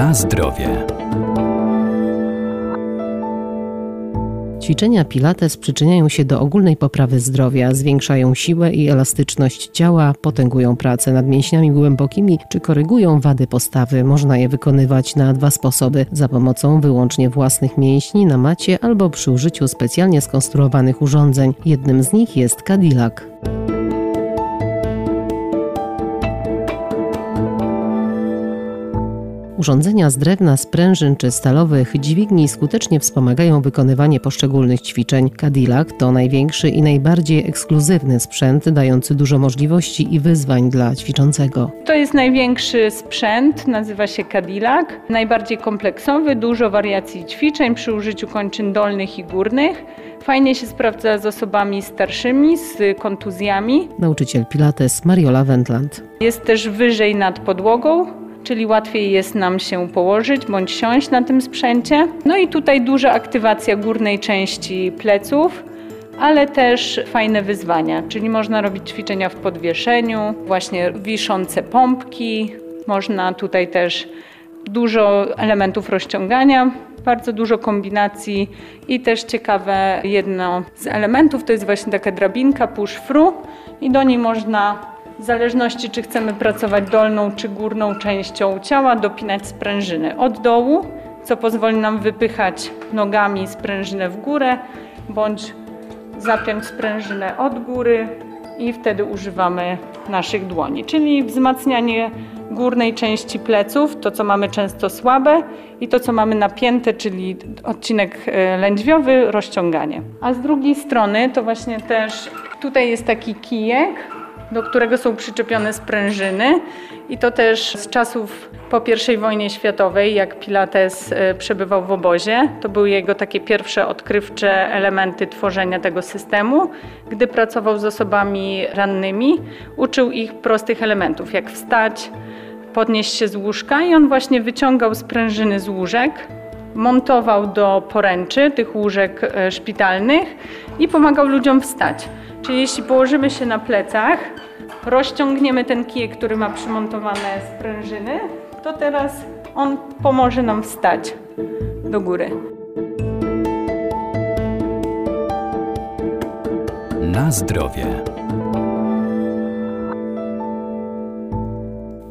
Na zdrowie. Ćwiczenia Pilates przyczyniają się do ogólnej poprawy zdrowia, zwiększają siłę i elastyczność ciała, potęgują pracę nad mięśniami głębokimi czy korygują wady postawy. Można je wykonywać na dwa sposoby: za pomocą wyłącznie własnych mięśni na macie albo przy użyciu specjalnie skonstruowanych urządzeń. Jednym z nich jest Cadillac. Urządzenia z drewna, sprężyn czy stalowych dźwigni skutecznie wspomagają wykonywanie poszczególnych ćwiczeń. Cadillac to największy i najbardziej ekskluzywny sprzęt, dający dużo możliwości i wyzwań dla ćwiczącego. To jest największy sprzęt, nazywa się Cadillac. Najbardziej kompleksowy, dużo wariacji ćwiczeń przy użyciu kończyn dolnych i górnych. Fajnie się sprawdza z osobami starszymi, z kontuzjami. Nauczyciel Pilates Mariola Wendland. Jest też wyżej nad podłogą, czyli łatwiej jest nam się położyć bądź siąść na tym sprzęcie. No i tutaj duża aktywacja górnej części pleców, ale też fajne wyzwania, czyli można robić ćwiczenia w podwieszeniu, właśnie wiszące pompki, można tutaj też dużo elementów rozciągania, bardzo dużo kombinacji. I też ciekawe jedno z elementów to jest właśnie taka drabinka push through i do niej można w zależności czy chcemy pracować dolną czy górną częścią ciała, dopinać sprężyny od dołu, co pozwoli nam wypychać nogami sprężynę w górę, bądź zapiąć sprężynę od góry i wtedy używamy naszych dłoni, czyli wzmacnianie górnej części pleców, to co mamy często słabe i to co mamy napięte, czyli odcinek e, lędźwiowy, rozciąganie. A z drugiej strony to właśnie też tutaj jest taki kijek, do którego są przyczepione sprężyny i to też z czasów po I wojnie światowej, jak Pilates e, przebywał w obozie, to były jego takie pierwsze odkrywcze elementy tworzenia tego systemu. Gdy pracował z osobami rannymi, uczył ich prostych elementów, jak wstać, podnieść się z łóżka i on właśnie wyciągał sprężyny z łóżek, montował do poręczy tych łóżek e, szpitalnych i pomagał ludziom wstać. Czyli jeśli położymy się na plecach, rozciągniemy ten kijek, który ma przymontowane sprężyny, to teraz on pomoże nam wstać do góry. Na zdrowie.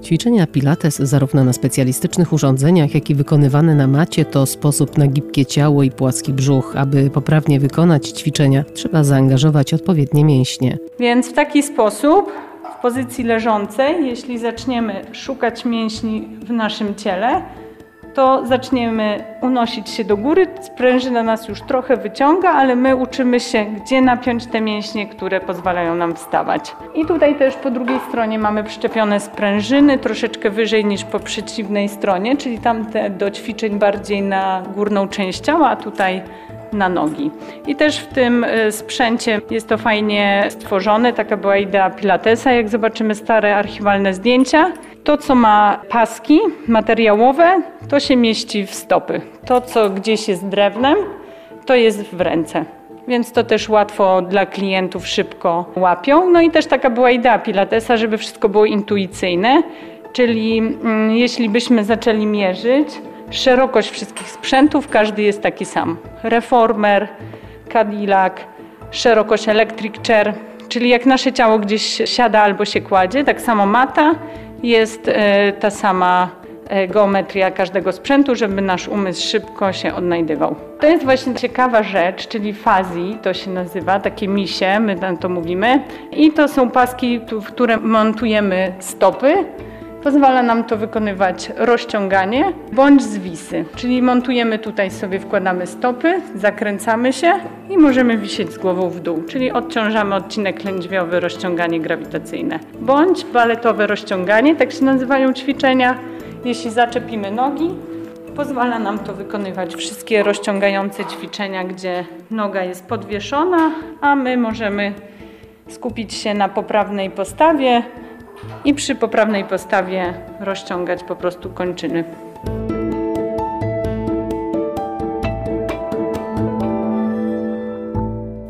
Ćwiczenia Pilates zarówno na specjalistycznych urządzeniach, jak i wykonywane na macie to sposób na gibkie ciało i płaski brzuch. Aby poprawnie wykonać ćwiczenia, trzeba zaangażować odpowiednie mięśnie. Więc w taki sposób w pozycji leżącej, jeśli zaczniemy szukać mięśni w naszym ciele, to zaczniemy unosić się do góry. Sprężyna nas już trochę wyciąga, ale my uczymy się, gdzie napiąć te mięśnie, które pozwalają nam wstawać. I tutaj też po drugiej stronie mamy przyczepione sprężyny, troszeczkę wyżej niż po przeciwnej stronie, czyli tamte do ćwiczeń bardziej na górną część ciała, a tutaj na nogi. I też w tym e, sprzęcie jest to fajnie stworzone, taka była idea Pilatesa, jak zobaczymy stare archiwalne zdjęcia. To, co ma paski materiałowe, to się mieści w stopy. To, co gdzieś jest drewnem, to jest w ręce. Więc to też łatwo dla klientów szybko łapią. No i też taka była idea Pilatesa, żeby wszystko było intuicyjne. Czyli mm, jeśli byśmy zaczęli mierzyć, szerokość wszystkich sprzętów, każdy jest taki sam. Reformer, Cadillac, szerokość electric chair, czyli jak nasze ciało gdzieś siada albo się kładzie, tak samo mata jest e, ta sama e, geometria każdego sprzętu, żeby nasz umysł szybko się odnajdywał. To jest właśnie ciekawa rzecz, czyli fazji, to się nazywa, takie misie, my na to mówimy. I to są paski, w które montujemy stopy, Pozwala nam to wykonywać rozciąganie bądź zwisy, czyli montujemy tutaj sobie, wkładamy stopy, zakręcamy się i możemy wisieć z głową w dół, czyli odciążamy odcinek lędźwiowy, rozciąganie grawitacyjne. Bądź baletowe rozciąganie, tak się nazywają ćwiczenia. Jeśli zaczepimy nogi, pozwala nam to wykonywać wszystkie rozciągające ćwiczenia, gdzie noga jest podwieszona, a my możemy skupić się na poprawnej postawie, i przy poprawnej postawie rozciągać po prostu kończyny.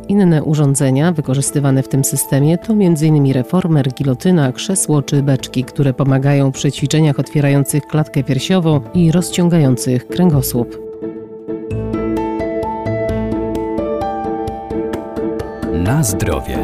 Inne urządzenia wykorzystywane w tym systemie to m.in. reformer, gilotyna, krzesło czy beczki, które pomagają przy ćwiczeniach otwierających klatkę piersiową i rozciągających kręgosłup. Na zdrowie.